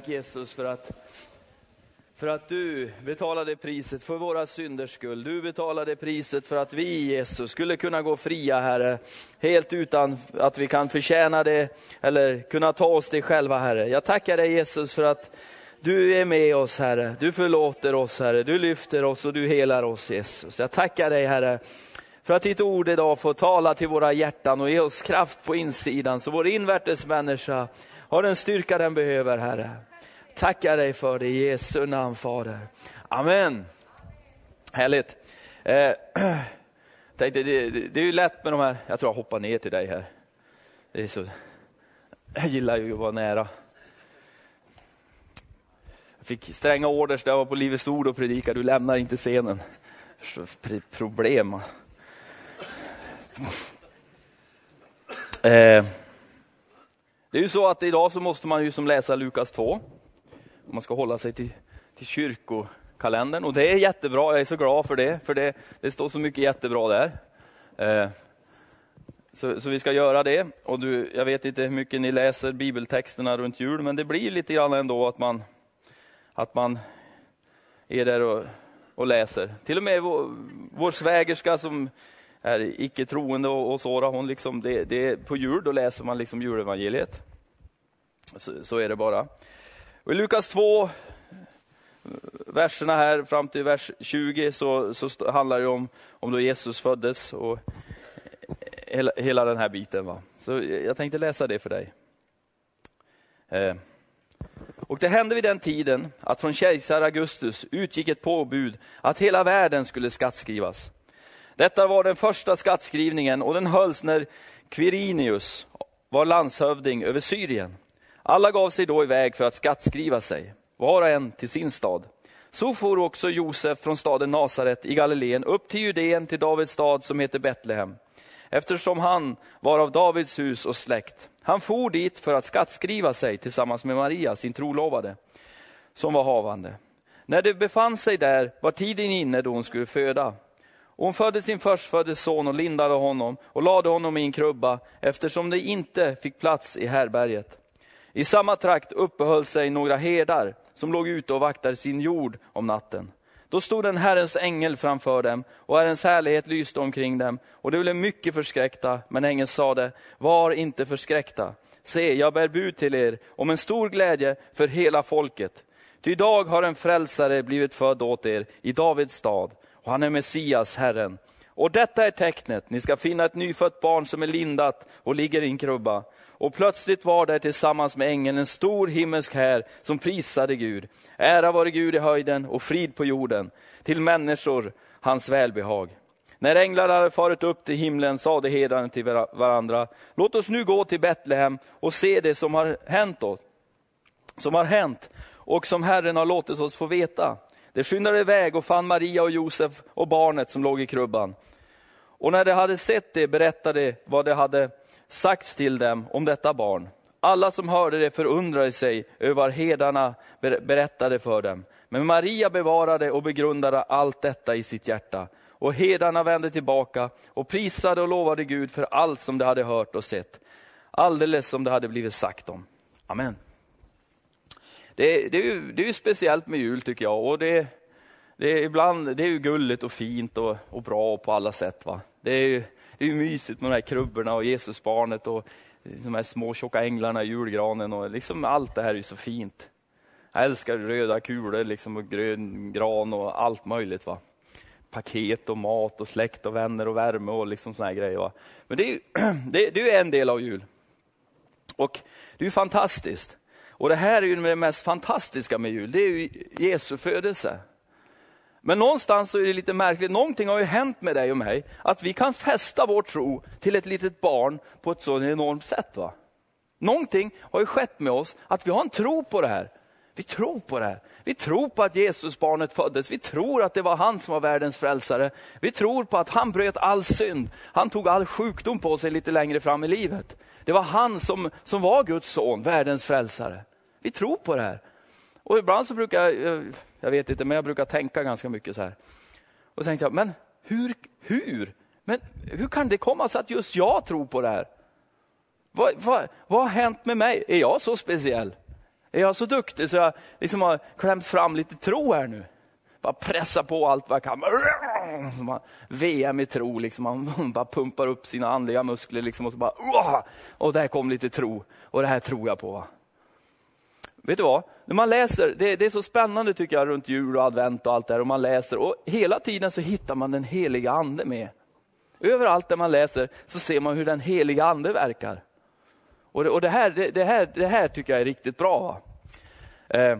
Tack Jesus för att, för att du betalade priset för våra synders skull. Du betalade priset för att vi Jesus skulle kunna gå fria Herre, helt utan att vi kan förtjäna det eller kunna ta oss det själva Herre. Jag tackar dig Jesus för att du är med oss Herre, du förlåter oss Herre, du lyfter oss och du helar oss Jesus. Jag tackar dig Herre för att ditt ord idag får tala till våra hjärtan och ge oss kraft på insidan så vår invärtes människa har den styrka den behöver, Herre. Tackar dig för det i Jesu namn, Fader. Amen. Härligt. Eh, tänkte, det, det, är ju lätt med de här, jag tror jag hoppar ner till dig här. Det är så, jag gillar ju att vara nära. Jag fick stränga orders där jag var på Livets Ord och predikade, du lämnar inte scenen. Problem. Eh, det är ju så att idag så måste man ju som läsa Lukas 2. Om man ska hålla sig till, till kyrkokalendern. Och det är jättebra, jag är så glad för det. För det, det står så mycket jättebra där. Eh, så, så, vi ska göra det. Och du, jag vet inte hur mycket ni läser bibeltexterna runt jul, men det blir lite grann ändå att man, att man är där och, och läser. Till och med vår, vår svägerska som är icke troende och, och såra, hon liksom, det, det, på jul då läser man liksom julevangeliet. Så, så är det bara. Och I Lukas 2, verserna här fram till vers 20 så, så handlar det om, om då Jesus föddes och hela, hela den här biten. Va? Så jag tänkte läsa det för dig. Eh. Och det hände vid den tiden att från kejsar Augustus utgick ett påbud att hela världen skulle skattskrivas. Detta var den första skattskrivningen och den hölls när Quirinius var landshövding över Syrien. Alla gav sig då iväg för att skattskriva sig, var och en till sin stad. Så for också Josef från staden Nasaret i Galileen upp till Judeen till Davids stad som heter Betlehem, eftersom han var av Davids hus och släkt. Han for dit för att skattskriva sig tillsammans med Maria, sin trolovade, som var havande. När de befann sig där var tiden inne då hon skulle föda. Och hon födde sin förstfödde son och lindade honom och lade honom i en krubba eftersom det inte fick plats i härberget. I samma trakt uppehöll sig några herdar som låg ute och vaktade sin jord om natten. Då stod en Herrens ängel framför dem och Herrens härlighet lyste omkring dem och de blev mycket förskräckta. Men ängeln sade, var inte förskräckta. Se, jag bär bud till er om en stor glädje för hela folket. Ty idag har en frälsare blivit född åt er i Davids stad och han är Messias, Herren. Och detta är tecknet, ni ska finna ett nyfött barn som är lindat och ligger i en krubba. Och plötsligt var där tillsammans med ängeln en stor himmelsk här som prisade Gud. Ära vare Gud i höjden och frid på jorden, till människor hans välbehag. När änglarna hade farit upp till himlen sade hedarna till varandra, låt oss nu gå till Betlehem och se det som har hänt oss, som har hänt och som Herren har låtit oss få veta. De skyndade iväg och fann Maria och Josef och barnet som låg i krubban. Och när de hade sett det berättade de vad de hade sagts till dem om detta barn. Alla som hörde det förundrade sig över vad herdarna berättade för dem. Men Maria bevarade och begrundade allt detta i sitt hjärta. Och herdarna vände tillbaka och prisade och lovade Gud för allt som de hade hört och sett. Alldeles som det hade blivit sagt om. Amen. Det, det, är ju, det är ju speciellt med jul tycker jag. Och det, det, är ibland, det är ju gulligt och fint och, och bra på alla sätt. Va? Det är ju det är ju mysigt med de här krubborna och Jesusbarnet och de här små tjocka änglarna i julgranen. Och liksom allt det här är ju så fint. Jag älskar röda kulor liksom, och grön gran och allt möjligt. va paket och mat och släkt och vänner och värme och liksom såna här grejer. Va? Men det är, ju, det, det är en del av jul. Och det är ju fantastiskt. Och det här är ju det mest fantastiska med jul, det är ju Jesu födelse. Men någonstans så är det lite märkligt, någonting har ju hänt med dig och mig, att vi kan fästa vår tro till ett litet barn på ett så enormt sätt. va? Någonting har ju skett med oss, att vi har en tro på det här. Vi tror på det här. Vi tror på att Jesusbarnet föddes. Vi tror att det var han som var världens frälsare. Vi tror på att han bröt all synd. Han tog all sjukdom på sig lite längre fram i livet. Det var han som, som var Guds son, världens frälsare. Vi tror på det här. Och ibland så brukar jag, eh, jag vet inte, men jag brukar tänka ganska mycket så här. Och tänkte jag, men hur, hur? Men hur kan det komma sig att just jag tror på det här? Vad, vad, vad har hänt med mig? Är jag så speciell? Är jag så duktig så jag liksom har klämt fram lite tro här nu? Bara pressa på allt vad jag kan. VM i tro, liksom. man bara pumpar upp sina andliga muskler liksom, och så bara, och där kom lite tro. Och det här tror jag på. Va? Vet du vad? När man läser, det, det, är så spännande tycker jag runt jul och advent och allt det här. Och man läser och hela tiden så hittar man den heliga ande med. Överallt där man läser så ser man hur den heliga ande verkar. Och det, och det här, det, det, här, det här tycker jag är riktigt bra. Eh,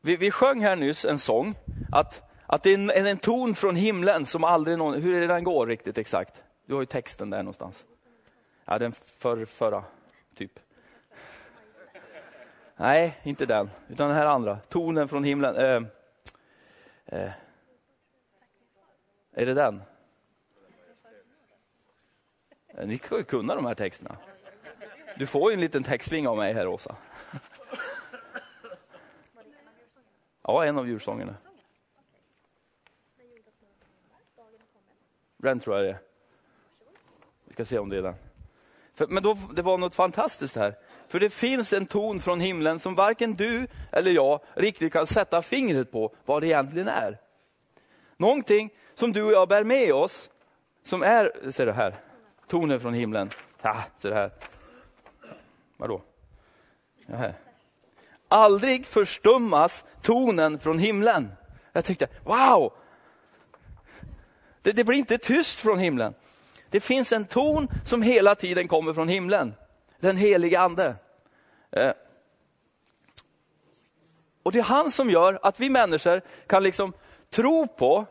vi, vi sjöng här nyss en sång, att, att det är en, en ton från himlen som aldrig någon, hur är det den går riktigt exakt? Du har ju texten där någonstans. Ja, den för, förra, typ. Nej, inte den, utan den här andra. Tonen från himlen. Eh, eh. Är det den? Eh, ni ska ju kunna de här texterna. Du får ju en liten textling av mig här, Åsa. Ja, en av djursångerna. Den tror jag det är. Vi ska se om det är den. För, men då, det var något fantastiskt här. För det finns en ton från himlen som varken du eller jag riktigt kan sätta fingret på vad det egentligen är. Någonting som du och jag bär med oss, som är, ser du här, tonen från himlen. Ja, ser du här. Vadå? Ja, här. Aldrig förstummas tonen från himlen. Jag tyckte, wow! Det, det blir inte tyst från himlen. Det finns en ton som hela tiden kommer från himlen. Den heliga ande. Eh. Och det är han som gör att vi människor kan liksom tro på,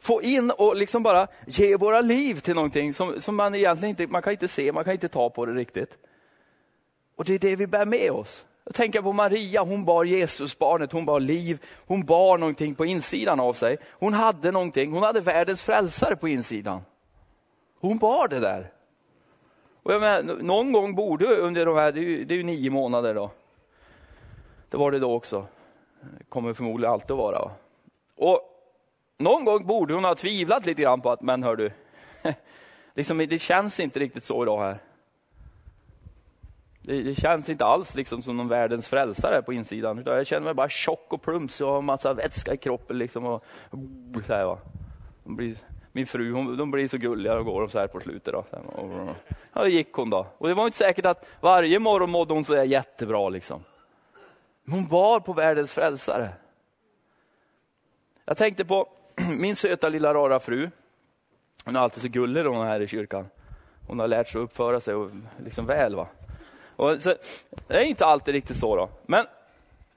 få in och liksom bara ge våra liv till någonting som, som man egentligen inte, man kan inte se, man kan inte ta på det riktigt. Och det är det vi bär med oss. Jag tänker på Maria, hon bar Jesusbarnet, hon bar liv, hon bar någonting på insidan av sig. Hon hade någonting, hon hade världens frälsare på insidan. Hon bar det där. Och jag menar, någon gång borde under de här, det är, ju, det är ju nio månader då. Det var det då också. Det kommer förmodligen alltid att vara. Och någon gång borde hon ha tvivlat lite grann på att, men hör du, liksom, det känns inte riktigt så idag här. Det, det, känns inte alls liksom som någon världens frälsare på insidan. Utan jag känner mig bara tjock och plumsig och har massa vätska i kroppen. Liksom och, så här, va. Blir, min fru hon, de blir så gulliga och går så här på slutet. Då. Och, ja, det gick hon då. Och det var inte säkert att varje morgon mådde hon så här jättebra. Liksom. Hon bar på världens frälsare. Jag tänkte på min söta lilla rara fru. Hon är alltid så gullig hon är här i kyrkan. Hon har lärt sig att uppföra sig och liksom väl. va. Och så, det är inte alltid riktigt så. Då. Men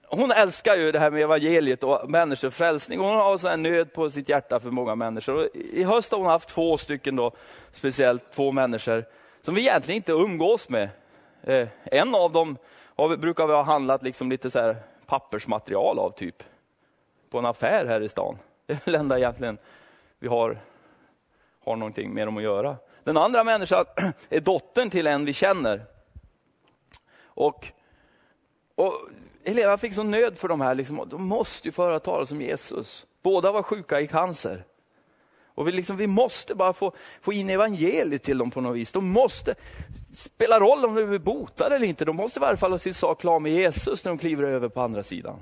hon älskar ju det här med evangeliet och människors frälsning. Hon har så nöd på sitt hjärta för många människor. Och I höst har hon haft två stycken, då, speciellt två människor, som vi egentligen inte umgås med. Eh, en av dem har, brukar vi ha handlat liksom lite så pappersmaterial av, typ. På en affär här i stan. Det är väl enda egentligen vi har, har någonting med dem att göra. Den andra människan är dottern till en vi känner. Och, och Helena fick sån nöd för de här, liksom, de måste ju höra talas om Jesus. Båda var sjuka i cancer. Och vi, liksom, vi måste bara få, få in evangeliet till dem på något vis. De måste, spela roll om de är botade eller inte, de måste i varje fall ha sin sak klar med Jesus när de kliver över på andra sidan.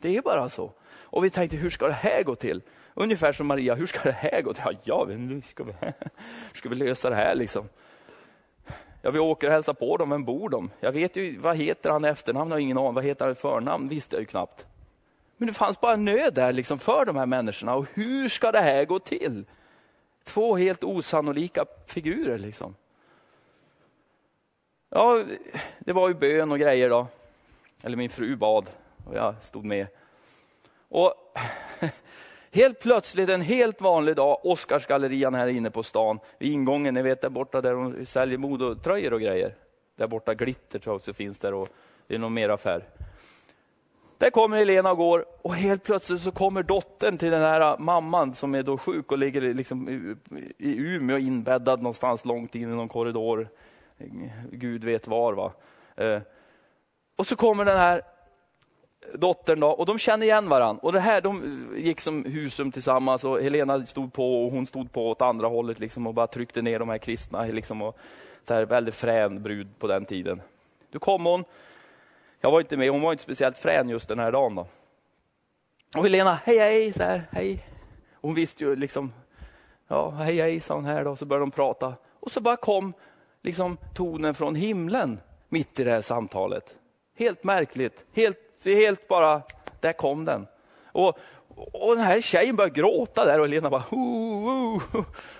Det är bara så. Och vi tänkte, hur ska det här gå till? Ungefär som Maria, hur ska det här gå till? Ja, ja hur, ska vi, hur ska vi lösa det här liksom? Ja, vi åker och hälsar på dem, vem bor de? Jag vet ju, vad heter han efternamn? Jag har ingen aning. Vad heter han förnamn? visste jag ju knappt. Men det fanns bara nöd där liksom för de här människorna. Och hur ska det här gå till? Två helt osannolika figurer liksom. Ja, det var ju bön och grejer då. Eller min fru bad och jag stod med. Och Helt plötsligt en helt vanlig dag, Oscarsgallerian här inne på stan, vid ingången, ni vet där borta där de säljer modetröjor och grejer. Där borta glitter tror jag också finns där och det är någon mer affär. Där kommer Helena och går och helt plötsligt så kommer dottern till den här mamman som är då sjuk och ligger liksom i Umeå inbäddad någonstans långt in i någon korridor. Gud vet var. va. Eh, och så kommer den här dottern då, och de känner igen varandra. Och det här, de gick som Husum tillsammans och Helena stod på och hon stod på åt andra hållet liksom och bara tryckte ner de här kristna. Liksom och så här, väldigt frän brud på den tiden. Då kom hon Jag var inte med, hon var inte speciellt frän just den här dagen. Då. Och Helena, hej hej, så här, hej. Hon visste ju liksom, ja hej hej sa hon här då, så började de prata. Och så bara kom liksom tonen från himlen mitt i det här samtalet. Helt märkligt, helt, helt bara, där kom den. Och, och den här tjejen började gråta där och Lena bara, oh, oh.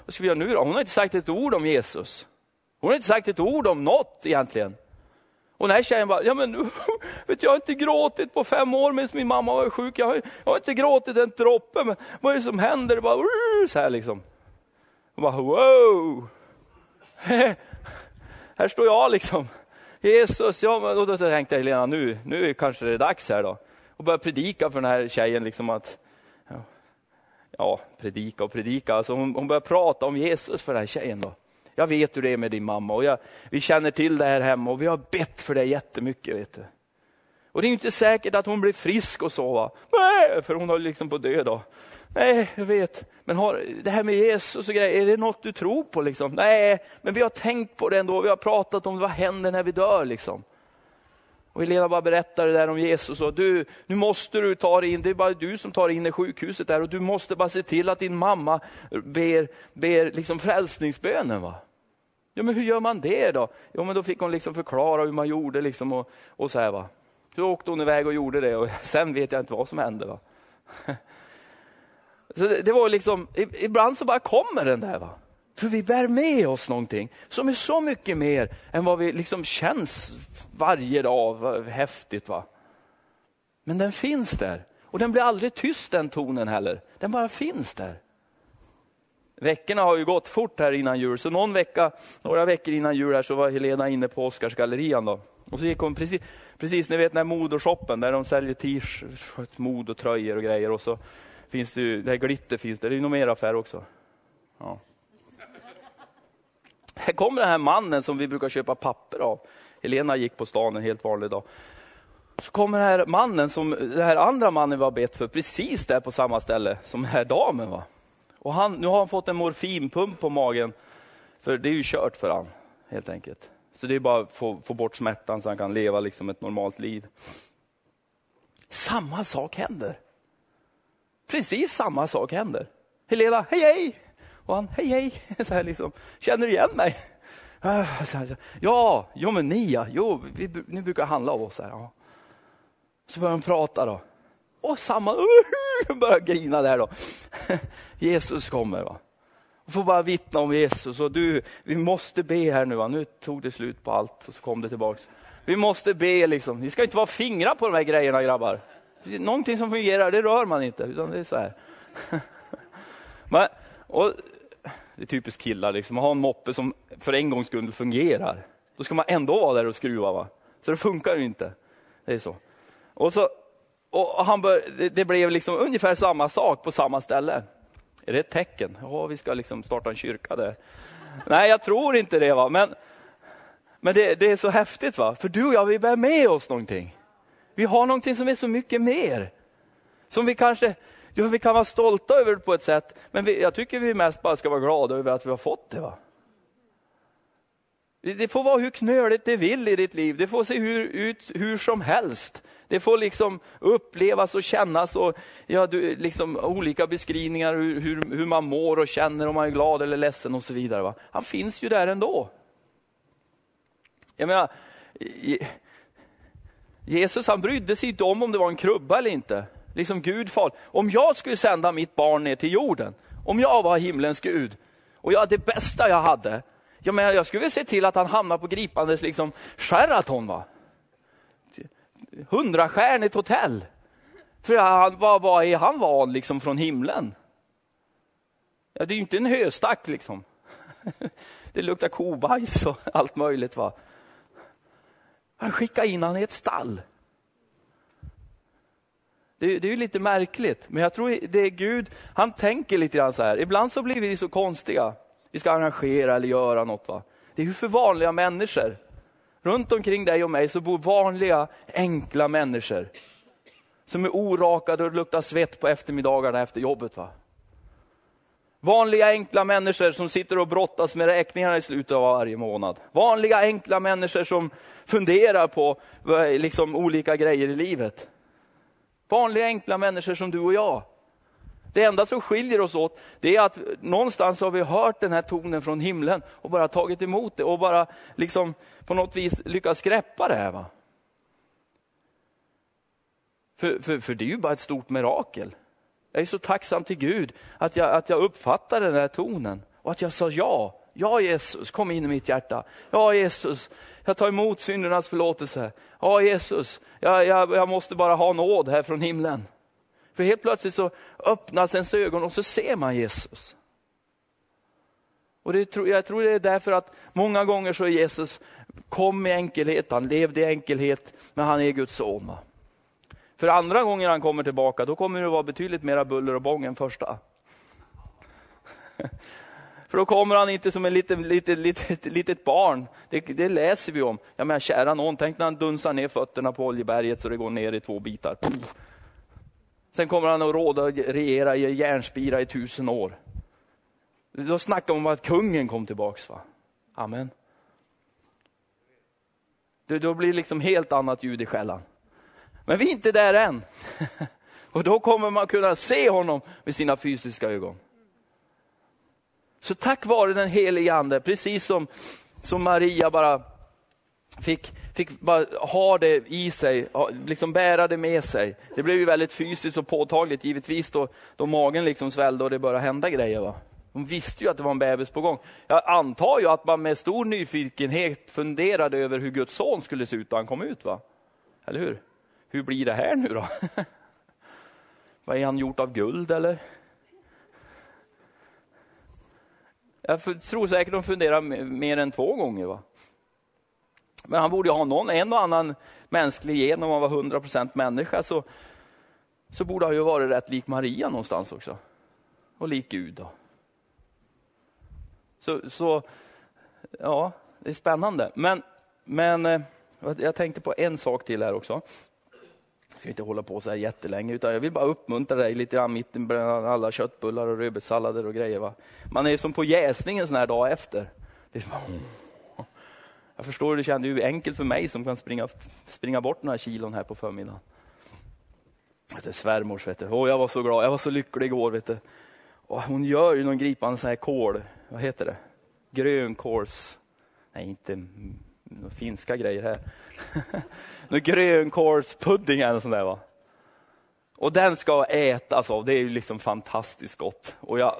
vad ska vi göra nu då? Hon har inte sagt ett ord om Jesus. Hon har inte sagt ett ord om något egentligen. Och den här tjejen bara, ja men vet jag har inte gråtit på fem år medan min mamma var sjuk. Jag har, jag har inte gråtit en droppe, men vad är det som händer? Det bara, så här liksom. Och bara, wow! här står jag liksom. Jesus, ja, men, och då tänkte jag Helena, nu, nu kanske det är dags här då. Och börja predika för den här tjejen liksom att, ja, ja predika och predika. Alltså hon, hon börjar prata om Jesus för den här tjejen då. Jag vet hur det är med din mamma och jag, vi känner till det här hemma och vi har bett för dig jättemycket. Vet du. Och det är inte säkert att hon blir frisk och så. Va? Nej, för hon har liksom på dö då. Nej, jag vet. Men har, det här med Jesus och grejer, är det något du tror på? Liksom? Nej, men vi har tänkt på det ändå. Vi har pratat om vad händer när vi dör. Liksom. Och Helena bara berättade det där om Jesus. Och du, nu måste du ta dig in, det är bara du som tar dig in i sjukhuset där. Och du måste bara se till att din mamma ber, ber liksom frälsningsbönen. Va? Ja, men hur gör man det då? Jo, men då fick hon liksom förklara hur man gjorde liksom och, och så här va. Så åkte hon iväg och gjorde det och sen vet jag inte vad som hände. va. Så det, det var liksom, ibland så bara kommer den där. va. För vi bär med oss någonting som är så mycket mer än vad vi liksom känns varje dag. Häftigt va. Men den finns där. Och den blir aldrig tyst den tonen heller. Den bara finns där. Veckorna har ju gått fort här innan jul, så någon vecka, några veckor innan jul här så var Helena inne på Oscarsgallerian då. Och så gick hon precis, precis ni vet den här modoshoppen där de säljer t-shirts, mod och tröjor och grejer och så finns det ju, det här glitter finns det, det är ju nog mer affär också. Ja. Här kommer den här mannen som vi brukar köpa papper av. Helena gick på stan en helt vanlig dag. Så kommer den här mannen, som, den här andra mannen vi har bett för, precis där på samma ställe som den här damen. Va? Och han, nu har han fått en morfinpump på magen, för det är ju kört för han helt enkelt. Så det är bara att få, få bort smärtan så han kan leva liksom ett normalt liv. Samma sak händer. Precis samma sak händer. Helena, hej hej! Och han, hej hej! Så här liksom, Känner du igen mig? Ah, ja, jo men ni ja, jo, vi, ni brukar handla av oss här. Ja. Så börjar de prata då. Och samma, börjar grina där då. Jesus kommer. Va? Och får bara vittna om Jesus. Och du, vi måste be här nu. Va? Nu tog det slut på allt och så kom det tillbaks. Vi måste be liksom. Vi ska inte vara fingrar på de här grejerna grabbar. Någonting som fungerar, det rör man inte. Utan det är så här. Men, och, det är typiskt killar, liksom. att ha en moppe som för en gångs skull fungerar. Då ska man ändå vara där och skruva. Va? Så det funkar ju inte. Det är så. Och så och han bör, det blev liksom ungefär samma sak på samma ställe. Är det ett tecken? Ja, vi ska liksom starta en kyrka där. Nej, jag tror inte det. va. Men, men det, det, är så häftigt, va? för du och jag, vi bär med oss någonting. Vi har någonting som är så mycket mer. Som vi kanske, ja, vi kan vara stolta över på ett sätt, men vi, jag tycker vi mest bara ska vara glada över att vi har fått det. va. Det får vara hur knöligt det vill i ditt liv. Det får se hur, ut hur som helst. Det får liksom upplevas och kännas och ja, du, liksom, olika beskrivningar hur, hur, hur, man mår och känner om man är glad eller ledsen och så vidare. Va? Han finns ju där ändå. Jag menar, Jesus han brydde sig inte om om det var en krubba eller inte. Liksom Gud far. Om jag skulle sända mitt barn ner till jorden, om jag var himlens Gud och jag det bästa jag hade, jag, menar, jag skulle väl se till att han hamnar på gripandes liksom Sheraton. Va? hundrastjärnigt hotell. För han, vad, vad är han van liksom från himlen? Ja, det är ju inte en höstack liksom. Det luktar kobajs och allt möjligt. va. Han skickade in honom i ett stall. Det, det är ju lite märkligt, men jag tror det är Gud, han tänker lite grann så här. Ibland så blir vi så konstiga. Vi ska arrangera eller göra något. Va? Det är ju för vanliga människor. Runt omkring dig och mig så bor vanliga, enkla människor. Som är orakade och luktar svett på eftermiddagarna efter jobbet. Va? Vanliga enkla människor som sitter och brottas med räkningarna i slutet av varje månad. Vanliga enkla människor som funderar på liksom, olika grejer i livet. Vanliga enkla människor som du och jag. Det enda som skiljer oss åt, det är att någonstans har vi hört den här tonen från himlen och bara tagit emot det och bara liksom på något vis lyckats greppa det här. Va? För, för, för det är ju bara ett stort mirakel. Jag är så tacksam till Gud att jag, att jag uppfattade den här tonen och att jag sa ja. Ja Jesus, kom in i mitt hjärta. Ja Jesus, jag tar emot syndernas förlåtelse. Ja Jesus, jag, jag, jag måste bara ha nåd här från himlen. För helt plötsligt så öppnas ens ögon och så ser man Jesus. Och det, jag tror det är därför att många gånger så är Jesus kom i enkelhet, han levde i enkelhet, men han är Guds son. För andra gången han kommer tillbaka, då kommer det vara betydligt mera buller och bång än första. För då kommer han inte som ett litet, litet, litet, litet barn. Det, det, läser vi om. Jag menar, kära någon, tänk när han dunsar ner fötterna på Oljeberget så det går ner i två bitar. Sen kommer han att råda och regera i järnspira i tusen år. Då snackar man om att kungen kom tillbaks. Va? Amen. Då blir det liksom helt annat ljud i skällan. Men vi är inte där än. Och då kommer man kunna se honom med sina fysiska ögon. Så tack vare den helige ande, precis som, som Maria bara fick, fick bara ha det i sig, liksom bära det med sig. Det blev ju väldigt fysiskt och påtagligt givetvis då, då magen liksom svällde och det började hända grejer. Va? Hon visste ju att det var en bebis på gång. Jag antar ju att man med stor nyfikenhet funderade över hur Guds son skulle se ut när han kom ut. va? Eller hur? Hur blir det här nu då? Vad är han gjort av guld eller? Jag tror säkert de funderar mer än två gånger. Va? Men han borde ha någon, en och annan mänsklig gen om han var 100% människa. Så, så borde han ju varit rätt lik Maria någonstans också. Och lik Gud. Då. Så, så ja, det är spännande. Men, men eh, jag tänkte på en sak till här också. Ska inte hålla på så här jättelänge, utan jag vill bara uppmuntra dig lite grann mitt bland alla köttbullar och rödbetssallader och grejer. Va? Man är som på jäsning en sån här dag efter. Det är som, jag förstår, det kändes ju enkelt för mig som kan springa, springa bort några kilon här på förmiddagen. Vet svärmors, vet du. Oh, jag var så glad, jag var så lycklig igår. Vet du. Och hon gör ju någon gripande sån här kål, vad heter det? Grönkåls... Nej, inte finska grejer här. Någon grönkålspudding eller sån där va. Och den ska ätas av, alltså, det är ju liksom fantastiskt gott. Och jag,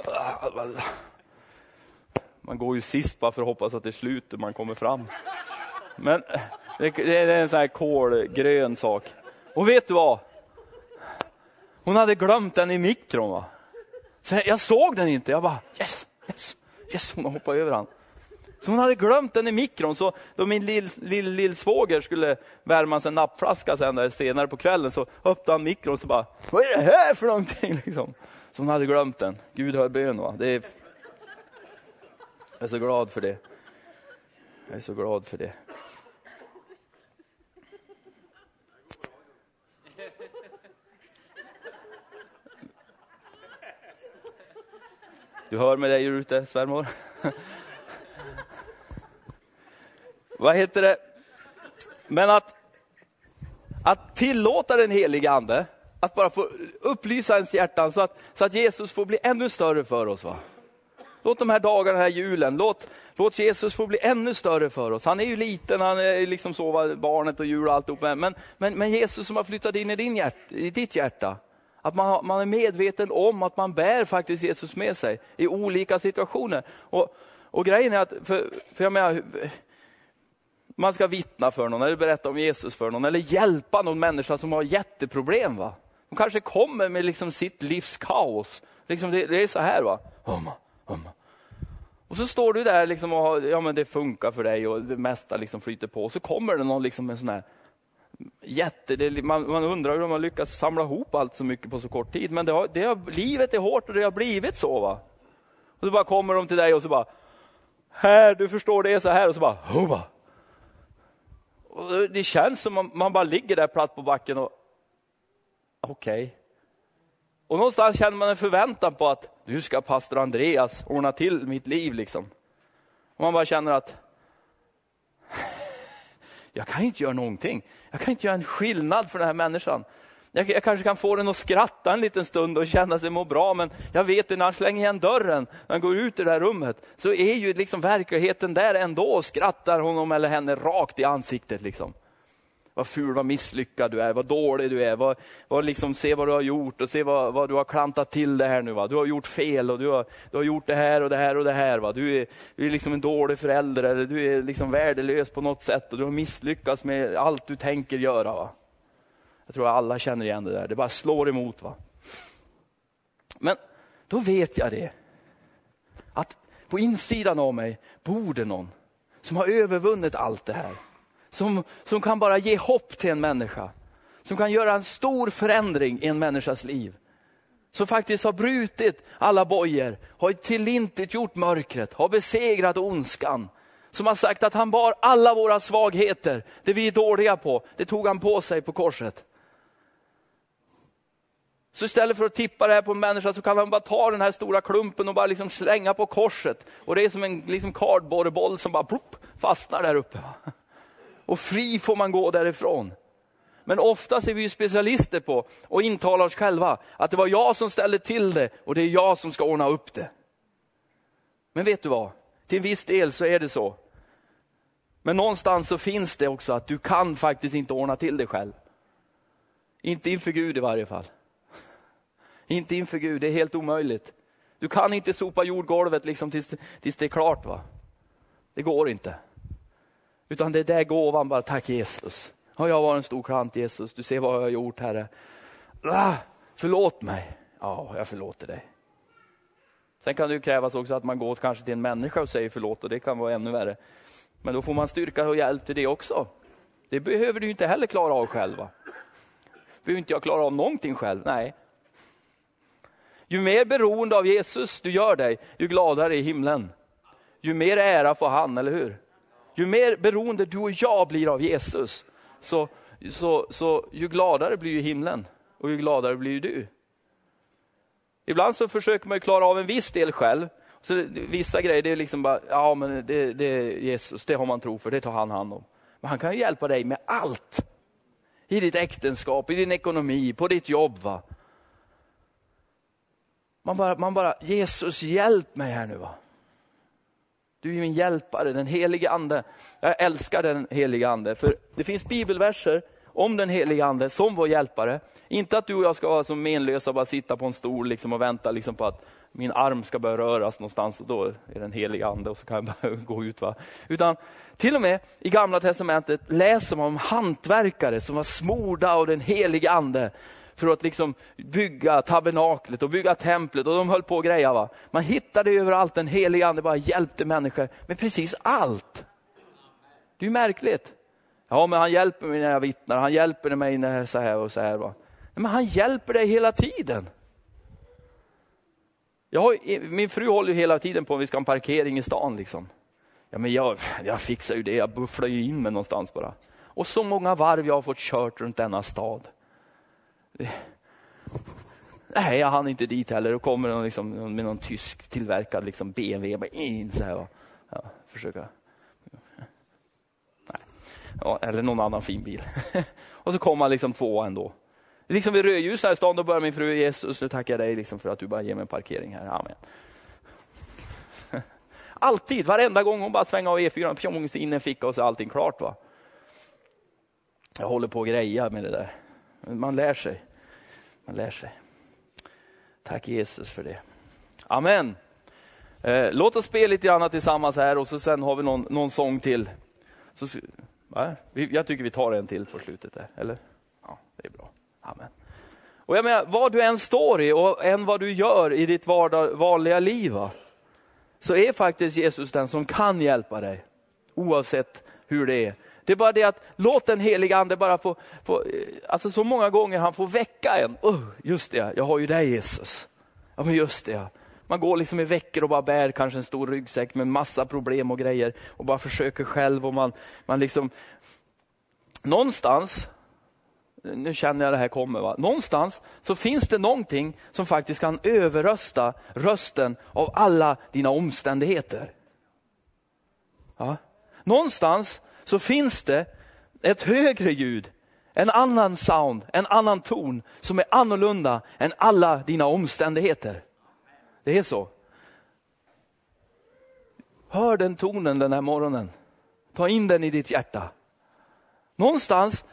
man går ju sist bara för att hoppas att det är slut och man kommer fram. Men det, det är en sån här kolgrön sak. Och vet du vad? Hon hade glömt den i mikron. Va? Så jag såg den inte. Jag bara yes, yes, yes. Hon har hoppat över den. Så hon hade glömt den i mikron, så då min lillsvåger lill, lill skulle värma en nappflaska sen där senare på kvällen, så öppnade han mikron och så bara, vad är det här för någonting? Liksom. Så hon hade glömt den. Gud hör bön. Va? Det är... Jag är så glad för det. Jag är så glad för det. Du hör med dig ute, svärmor? Vad heter det? Men att, att tillåta den helige ande, att bara få upplysa ens hjärtan så att, så att Jesus får bli ännu större för oss. Va? Låt de här dagarna, den här julen, låt, låt Jesus få bli ännu större för oss. Han är ju liten, han är liksom så, barnet och jul och alltihop. Men, men, men Jesus som har flyttat in i, din hjärt, i ditt hjärta, att man, man är medveten om att man bär faktiskt Jesus med sig i olika situationer. Och, och grejen är att, för, för jag menar, man ska vittna för någon eller berätta om Jesus för någon eller hjälpa någon människa som har jätteproblem. Va? De kanske kommer med liksom sitt livs kaos. Liksom det, det är så här. va. Humma, humma. Och så står du där liksom och har, ja, men det funkar för dig och det mesta liksom flyter på. Och så kommer det någon liksom med sån här jätte... Det, man, man, undrar hur de har lyckats samla ihop allt så mycket på så kort tid. Men det har, det har, livet är hårt och det har blivit så. va. Och så bara kommer de till dig och så bara, här, du förstår det är så här. Och så bara, humma. Och det känns som man, man bara ligger där platt på backen och okej. Okay. Och någonstans känner man en förväntan på att nu ska pastor Andreas ordna till mitt liv. liksom. Och man bara känner att jag kan inte göra någonting. Jag kan inte göra en skillnad för den här människan. Jag, jag, kanske kan få den att skratta en liten stund och känna sig må bra, men jag vet att när han slänger igen dörren, när han går ut ur det här rummet, så är ju liksom verkligheten där ändå och skrattar honom eller henne rakt i ansiktet. Liksom. Vad ful, vad misslyckad du är, vad dålig du är. Vad, vad liksom, se vad du har gjort och se vad, vad du har klantat till det här nu. Va? Du har gjort fel och du har, du har gjort det här och det här och det här. Va? Du, är, du är liksom en dålig förälder eller du är liksom värdelös på något sätt och du har misslyckats med allt du tänker göra. Va? Jag tror alla känner igen det där. Det bara slår emot. va. Men då vet jag det. Att på insidan av mig bor det någon som har övervunnit allt det här. Som, som kan bara ge hopp till en människa. Som kan göra en stor förändring i en människas liv. Som faktiskt har brutit alla bojor, har tillintetgjort mörkret, har besegrat ondskan. Som har sagt att han bar alla våra svagheter, det vi är dåliga på, det tog han på sig på korset. Så istället för att tippa det här på en människa så kan han bara ta den här stora klumpen och bara liksom slänga på korset. Och det är som en liksom kardborreboll som bara plopp, fastnar där uppe. Och fri får man gå därifrån. Men oftast är vi specialister på och intalar oss själva att det var jag som ställde till det och det är jag som ska ordna upp det. Men vet du vad? Till en viss del så är det så. Men någonstans så finns det också att du kan faktiskt inte ordna till det själv. Inte inför Gud i varje fall. Inte inför Gud, det är helt omöjligt. Du kan inte sopa jordgolvet liksom tills, tills det är klart. va? Det går inte. Utan det är där gåvan bara, tack Jesus. Ja, jag var en stor klant Jesus, du ser vad jag har gjort Herre. Ah, förlåt mig. Ja, jag förlåter dig. Sen kan det krävas också att man går kanske till en människa och säger förlåt och det kan vara ännu värre. Men då får man styrka och hjälp till det också. Det behöver du inte heller klara av själva. Behöver inte jag klara av någonting själv? Nej, ju mer beroende av Jesus du gör dig, ju gladare i himlen. Ju mer ära får han, eller hur? Ju mer beroende du och jag blir av Jesus, så, så, så ju gladare blir ju himlen och ju gladare blir du. Ibland så försöker man klara av en viss del själv. Så vissa grejer, det är liksom bara, ja men det, det är Jesus, det har man tro för, det tar han hand om. Men han kan ju hjälpa dig med allt. I ditt äktenskap, i din ekonomi, på ditt jobb. Va? Man bara, man bara, Jesus hjälp mig här nu. Va? Du är min hjälpare, den helige ande. Jag älskar den helige ande, för det finns bibelverser om den helige ande som vår hjälpare. Inte att du och jag ska vara så menlösa och bara sitta på en stol liksom och vänta liksom på att min arm ska börja röras någonstans och då är den helige ande och så kan jag bara gå ut. Va? Utan till och med i gamla testamentet läser man om hantverkare som var smorda av den helige ande för att liksom bygga tabernaklet och bygga templet och de höll på att greja. Va? Man hittade överallt, den heliga ande bara hjälpte människor med precis allt. Det är ju märkligt. Ja, men han hjälper mig när jag vittnar, han hjälper mig när jag är så här och så här. Va? Men han hjälper dig hela tiden. Jag har, min fru håller ju hela tiden på om vi ska ha en parkering i stan. Liksom. Ja, men jag, jag fixar ju det, jag bufflar ju in mig någonstans bara. Och så många varv jag har fått kört runt denna stad. Nej, jag hann inte dit heller. Då kommer någon liksom, med någon tysk tillverkad liksom BMW. Bara in så här och, ja, försöka. Nej. Ja, eller någon annan fin bil. och så kommer han liksom tvåa ändå. Liksom vid rödljus här i stan, då börjar min fru Jesus, nu tackar jag dig liksom för att du bara ger mig en parkering här. Amen. Alltid, varenda gång hon bara svänger av E4, pjong, in en ficka och så är allting klart. va. Jag håller på att greja med det där. Man lär sig. Man lär sig. Tack Jesus för det. Amen. Eh, låt oss spela lite grann tillsammans här och så sen har vi någon, någon sång till. Så, va? Jag tycker vi tar en till på slutet. Där, eller? Ja, det är bra. Amen. Och jag menar, vad du än står i och än vad du gör i ditt vardag, vanliga liv, va? så är faktiskt Jesus den som kan hjälpa dig. Oavsett hur det är. Det är bara det att låt den heliga ande bara få, få eh, alltså så många gånger han får väcka en. Oh, just det, jag har ju dig Jesus. Ja men just det. Man går liksom i veckor och bara bär kanske en stor ryggsäck med massa problem och grejer och bara försöker själv och man, man liksom någonstans nu känner jag det här kommer. Va? Någonstans så finns det någonting som faktiskt kan överrösta rösten av alla dina omständigheter. Ja. Någonstans så finns det ett högre ljud, en annan sound, en annan ton som är annorlunda än alla dina omständigheter. Det är så. Hör den tonen den här morgonen. Ta in den i ditt hjärta. Någonstans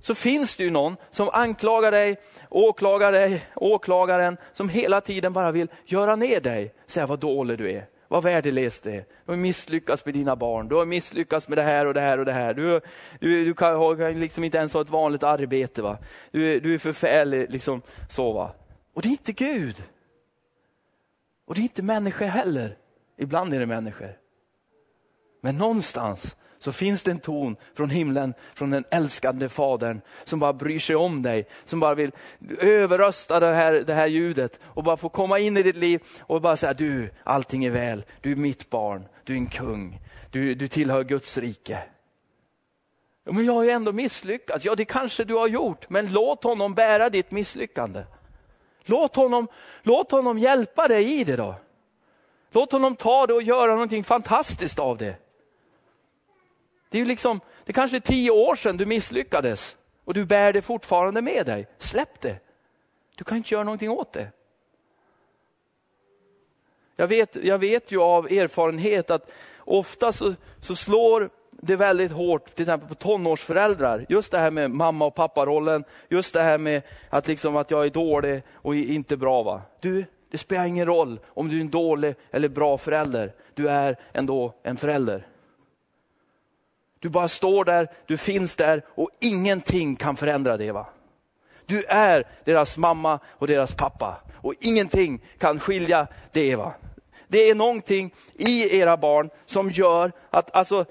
så finns det ju någon som anklagar dig, åklagar dig, åklagaren som hela tiden bara vill göra ner dig, säga vad dålig du är, vad värdelös du är. Du har misslyckats med dina barn, du har misslyckats med det här och det här och det här. Du, du, du kan, kan liksom inte ens ha ett vanligt arbete. Va? Du, du är förfärlig, liksom så. Va? Och det är inte Gud. Och det är inte människor heller. Ibland är det människor. Men någonstans så finns det en ton från himlen, från den älskande fadern som bara bryr sig om dig, som bara vill överrösta det här, det här ljudet och bara få komma in i ditt liv och bara säga du, allting är väl, du är mitt barn, du är en kung, du, du tillhör Guds rike. Men jag har ju ändå misslyckats. Ja, det kanske du har gjort, men låt honom bära ditt misslyckande. Låt honom, låt honom hjälpa dig i det då. Låt honom ta det och göra någonting fantastiskt av det. Det är liksom, det kanske är tio år sedan du misslyckades och du bär det fortfarande med dig. Släpp det. Du kan inte göra någonting åt det. Jag vet, jag vet ju av erfarenhet att ofta så, så slår det väldigt hårt, till exempel på tonårsföräldrar. Just det här med mamma och papparollen, just det här med att, liksom att jag är dålig och inte bra. Va? Du, det spelar ingen roll om du är en dålig eller bra förälder. Du är ändå en förälder. Du bara står där, du finns där och ingenting kan förändra det. va? Du är deras mamma och deras pappa och ingenting kan skilja det. va? Det är någonting i era barn som gör att, alltså,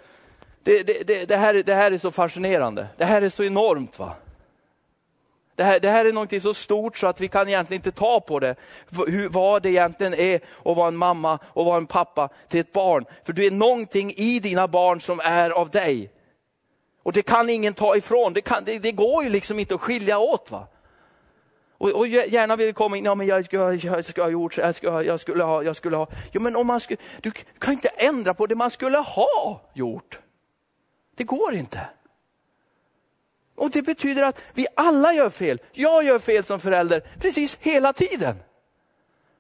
det, det, det, det, här, det här är så fascinerande. Det här är så enormt. va? Det här, det här är något så stort så att vi kan egentligen inte ta på det. Hur, vad det egentligen är att vara en mamma och vara en pappa till ett barn. För du är någonting i dina barn som är av dig. Och det kan ingen ta ifrån. Det, kan, det, det går ju liksom inte att skilja åt. va. Och, och gärna vill komma in, ja men jag jag, jag ska ha gjort jag, ska, jag skulle ha, jag skulle ha. Jo men om man skulle, du kan inte ändra på det man skulle ha gjort. Det går inte. Och det betyder att vi alla gör fel. Jag gör fel som förälder precis hela tiden.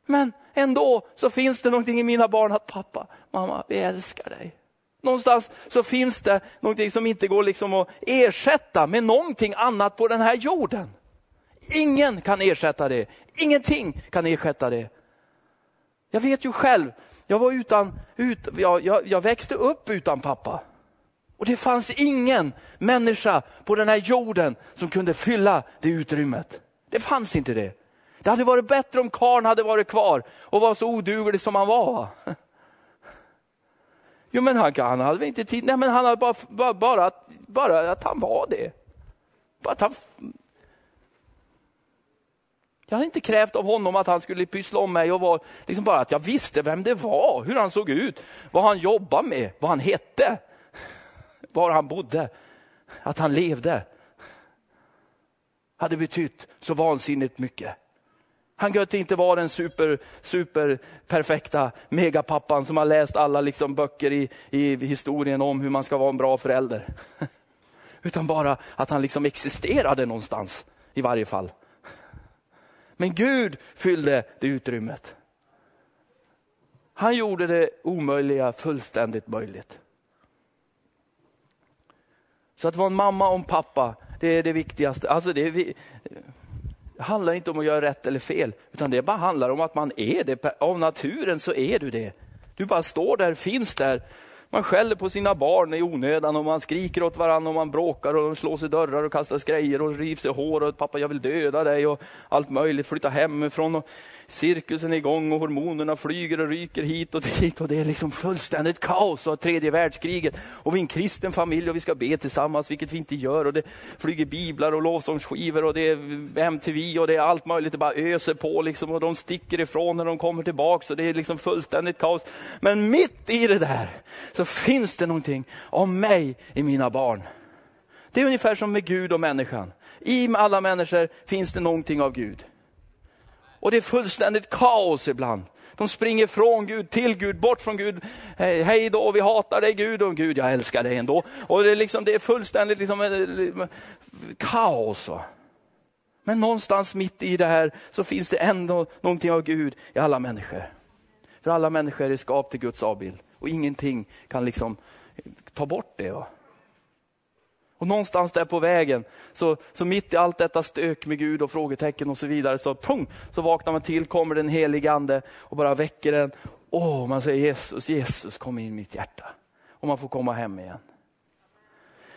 Men ändå så finns det någonting i mina barn att pappa, mamma, vi älskar dig. Någonstans så finns det någonting som inte går liksom att ersätta med någonting annat på den här jorden. Ingen kan ersätta det. Ingenting kan ersätta det. Jag vet ju själv, jag var utan, ut, jag, jag, jag växte upp utan pappa. Och det fanns ingen människa på den här jorden som kunde fylla det utrymmet. Det fanns inte det. Det hade varit bättre om karn hade varit kvar och var så oduglig som han var. Jo men han, han hade väl inte tid, nej men han hade bara, bara, bara, bara att han var det. Bara att han, jag hade inte krävt av honom att han skulle pyssla om mig och var, liksom bara att jag visste vem det var, hur han såg ut, vad han jobbade med, vad han hette var han bodde, att han levde, hade betytt så vansinnigt mycket. Han kunde inte vara den super, super perfekta megapappan som har läst alla liksom böcker i, i historien om hur man ska vara en bra förälder. Utan bara att han liksom existerade någonstans i varje fall. Men Gud fyllde det utrymmet. Han gjorde det omöjliga fullständigt möjligt. Så att vara en mamma och en pappa, det är det viktigaste. Alltså det, är, det handlar inte om att göra rätt eller fel, utan det bara handlar om att man är det. Av naturen så är du det. Du bara står där, finns där. Man skäller på sina barn i onödan och man skriker åt varandra och man bråkar och de slår sig dörrar och kastar grejer och river sig hår och pappa jag vill döda dig och allt möjligt, flytta hemifrån. Och cirkusen är igång och hormonerna flyger och ryker hit och dit och det är liksom fullständigt kaos och tredje världskriget. Och vi är en kristen familj och vi ska be tillsammans, vilket vi inte gör. Och det flyger biblar och lovsångsskivor och det är MTV och det är allt möjligt. Det bara öser på liksom och de sticker ifrån när de kommer tillbaka. Så det är liksom fullständigt kaos. Men mitt i det där så finns det någonting om mig i mina barn. Det är ungefär som med Gud och människan. i alla människor finns det någonting av Gud. Och det är fullständigt kaos ibland. De springer från Gud, till Gud, bort från Gud. Hej då, vi hatar dig Gud och Gud, jag älskar dig ändå. Och det är, liksom, det är fullständigt liksom, eh, kaos. Men någonstans mitt i det här så finns det ändå någonting av Gud i alla människor. För alla människor är skapade till Guds avbild och ingenting kan liksom ta bort det. Va? Och någonstans där på vägen, så, så mitt i allt detta stök med Gud och frågetecken och så vidare, så, pung, så vaknar man till, kommer den helige ande och bara väcker den. Åh, man säger Jesus, Jesus kom in i mitt hjärta. Och man får komma hem igen.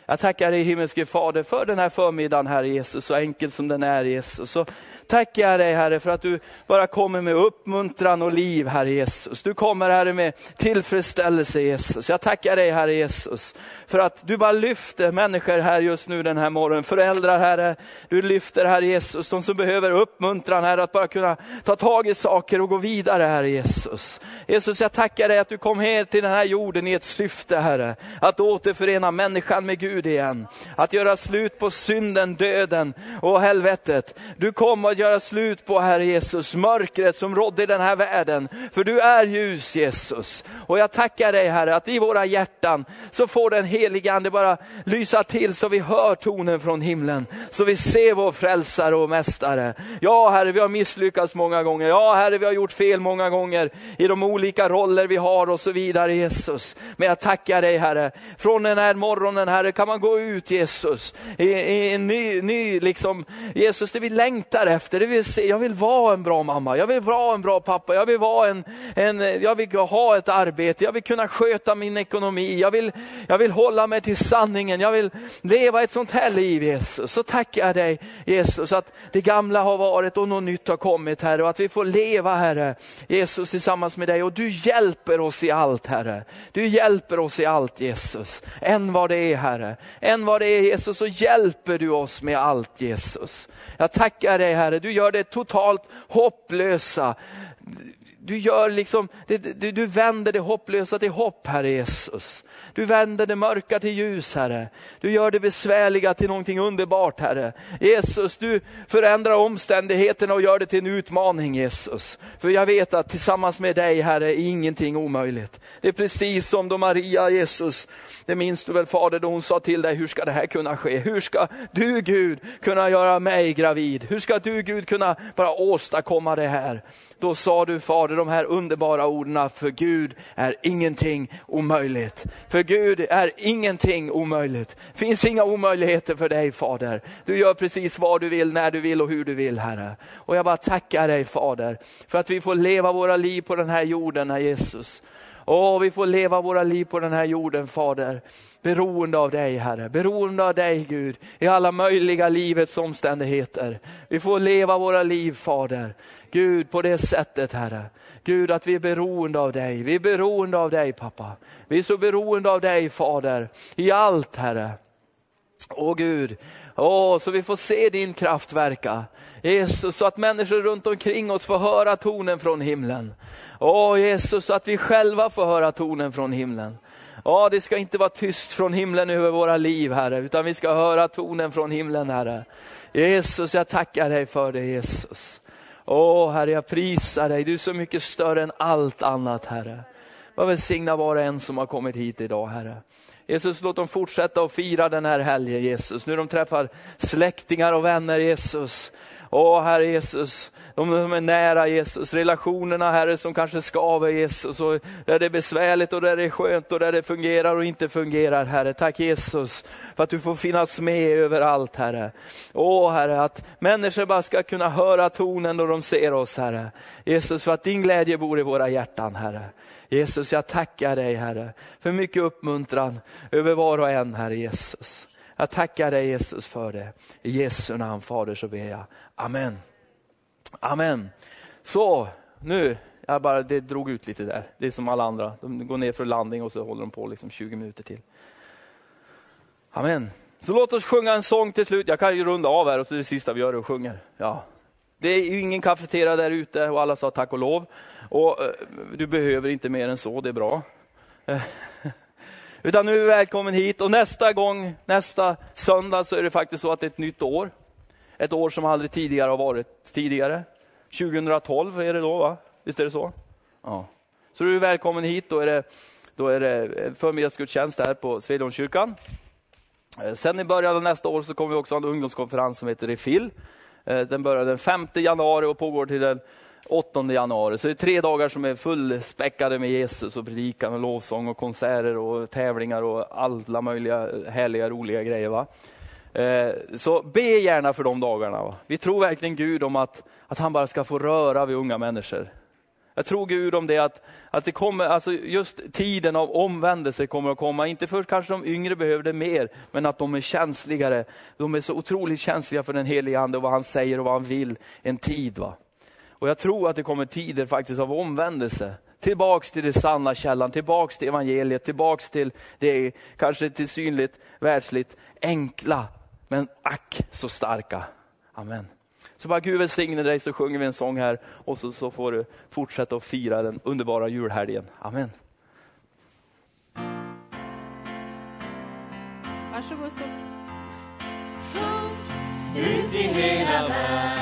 Jag tackar dig himmelske Fader för den här förmiddagen, Herre Jesus, så enkel som den är Jesus. Så tackar jag dig Herre för att du bara kommer med uppmuntran och liv, Herre Jesus. Du kommer Herre med tillfredsställelse Jesus. Jag tackar dig Herre Jesus för att du bara lyfter människor här just nu den här morgonen. Föräldrar Herre, du lyfter Herre Jesus, de som behöver uppmuntran Herre att bara kunna ta tag i saker och gå vidare Herre Jesus. Jesus jag tackar dig att du kom här till den här jorden i ett syfte Herre, att återförena människan med Gud igen. Att göra slut på synden, döden och helvetet. Du kom att göra slut på Herre Jesus, mörkret som rådde i den här världen. För du är ljus Jesus. Och jag tackar dig Herre att i våra hjärtan så får den helige Ande bara lysa till så vi hör tonen från himlen. Så vi ser vår frälsare och mästare. Ja Herre, vi har misslyckats många gånger. Ja Herre, vi har gjort fel många gånger i de olika roller vi har och så vidare Jesus. Men jag tackar dig Herre. Från den här morgonen Herre kan man gå ut Jesus i, i en ny, ny liksom, Jesus det vi längtar efter. Det vill se, jag vill vara en bra mamma, jag vill vara en bra pappa, jag vill, vara en, en, jag vill ha ett arbete, jag vill kunna sköta min ekonomi, jag vill, jag vill hålla mig till sanningen. Jag vill leva ett sånt här liv Jesus. Så tackar jag dig Jesus att det gamla har varit och något nytt har kommit Herre och att vi får leva Herre Jesus tillsammans med dig och du hjälper oss i allt Herre. Du hjälper oss i allt Jesus. Än vad det är Herre. Än vad det är Jesus så hjälper du oss med allt Jesus. Jag tackar dig Herre, du gör det totalt hopplösa du gör liksom, du, du vänder det hopplösa till hopp, Herre Jesus. Du vänder det mörka till ljus, Herre. Du gör det besvärliga till någonting underbart, Herre. Jesus, du förändrar omständigheterna och gör det till en utmaning, Jesus. För jag vet att tillsammans med dig, Herre, är ingenting omöjligt. Det är precis som då Maria, Jesus, det minns du väl Fader, då hon sa till dig, hur ska det här kunna ske? Hur ska du Gud kunna göra mig gravid? Hur ska du Gud kunna bara åstadkomma det här? Då sa sa du Fader de här underbara orden, för Gud är ingenting omöjligt. För Gud är ingenting omöjligt. finns inga omöjligheter för dig Fader. Du gör precis vad du vill, när du vill och hur du vill Herre. Och jag bara tackar dig Fader, för att vi får leva våra liv på den här jorden, Herre Jesus. Åh, vi får leva våra liv på den här jorden, Fader. Beroende av dig, Herre. Beroende av dig, Gud. I alla möjliga livets omständigheter. Vi får leva våra liv, Fader. Gud, på det sättet, Herre. Gud, att vi är beroende av dig. Vi är beroende av dig, pappa. Vi är så beroende av dig, Fader. I allt, Herre. Åh Gud, Åh, så vi får se din kraft verka. Jesus, så att människor runt omkring oss får höra tonen från himlen. Åh Jesus, så att vi själva får höra tonen från himlen. Ja, det ska inte vara tyst från himlen över våra liv, Herre, utan vi ska höra tonen från himlen, Herre. Jesus, jag tackar dig för det, Jesus. Åh, Herre, jag prisar dig. Du är så mycket större än allt annat, Herre. Var välsigna var och en som har kommit hit idag, Herre. Jesus, låt dem fortsätta att fira den här helgen, Jesus. Nu de träffar släktingar och vänner, Jesus. Åh, Herre Jesus, de som är nära Jesus, relationerna Herre som kanske skaver Jesus, och där det är besvärligt och där det är skönt och där det fungerar och inte fungerar Herre. Tack Jesus för att du får finnas med överallt Herre. Åh Herre, att människor bara ska kunna höra tonen då de ser oss Herre. Jesus, för att din glädje bor i våra hjärtan Herre. Jesus, jag tackar dig Herre för mycket uppmuntran över var och en Herre Jesus. Jag tackar dig Jesus för det. I Jesu namn Fader så ber jag. Amen. Amen. Så, nu, jag bara, det drog ut lite där. Det är som alla andra. De går ner för landning och så håller de på liksom 20 minuter till. Amen. Så låt oss sjunga en sång till slut. Jag kan ju runda av här och så är det sista vi gör och sjunger. Ja. Det är ju ingen kafetera där ute och alla sa tack och lov. Och eh, Du behöver inte mer än så, det är bra. Utan nu är du välkommen hit och nästa gång, nästa söndag så är det faktiskt så att det är ett nytt år. Ett år som aldrig tidigare har varit tidigare. 2012 är det då, va? Visst är det så? Ja. Så du är välkommen hit. Då är det, då är det eh, förmiddagsgudstjänst här på Svedjeholmskyrkan. Eh, sen i början av nästa år så kommer vi också ha en ungdomskonferens som heter Refill. Eh, den börjar den 5 januari och pågår till den 8 januari. Så det är tre dagar som är fullspäckade med Jesus och predikan och lovsång och konserter och tävlingar och alla möjliga härliga roliga grejer. Va? Eh, så be gärna för de dagarna. Va? Vi tror verkligen Gud om att, att han bara ska få röra vid unga människor. Jag tror Gud om det att, att det kommer, alltså just tiden av omvändelse kommer att komma. Inte först kanske de yngre behöver det mer, men att de är känsligare. De är så otroligt känsliga för den helige Ande och vad han säger och vad han vill. En tid. va. Och jag tror att det kommer tider faktiskt av omvändelse. Tillbaks till det sanna källan, tillbaks till evangeliet, tillbaks till det kanske till synligt, världsligt, enkla, men ack så starka. Amen. Så bara Gud välsigne dig så sjunger vi en sång här och så, så får du fortsätta att fira den underbara julhelgen. Amen. Varsågod stå. Sjung ut i hela världen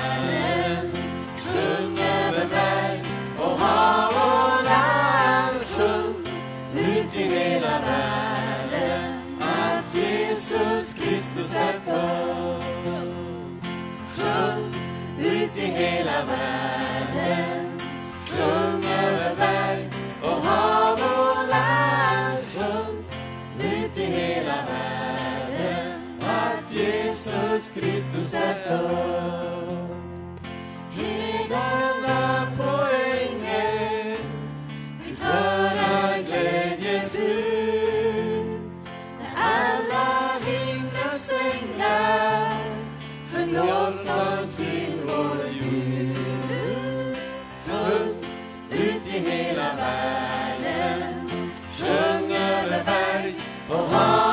hela världen Sjung över berg och hav och land Sjung ut i hela världen att Jesus Kristus är född. Hela världen, sjung över berg och hav.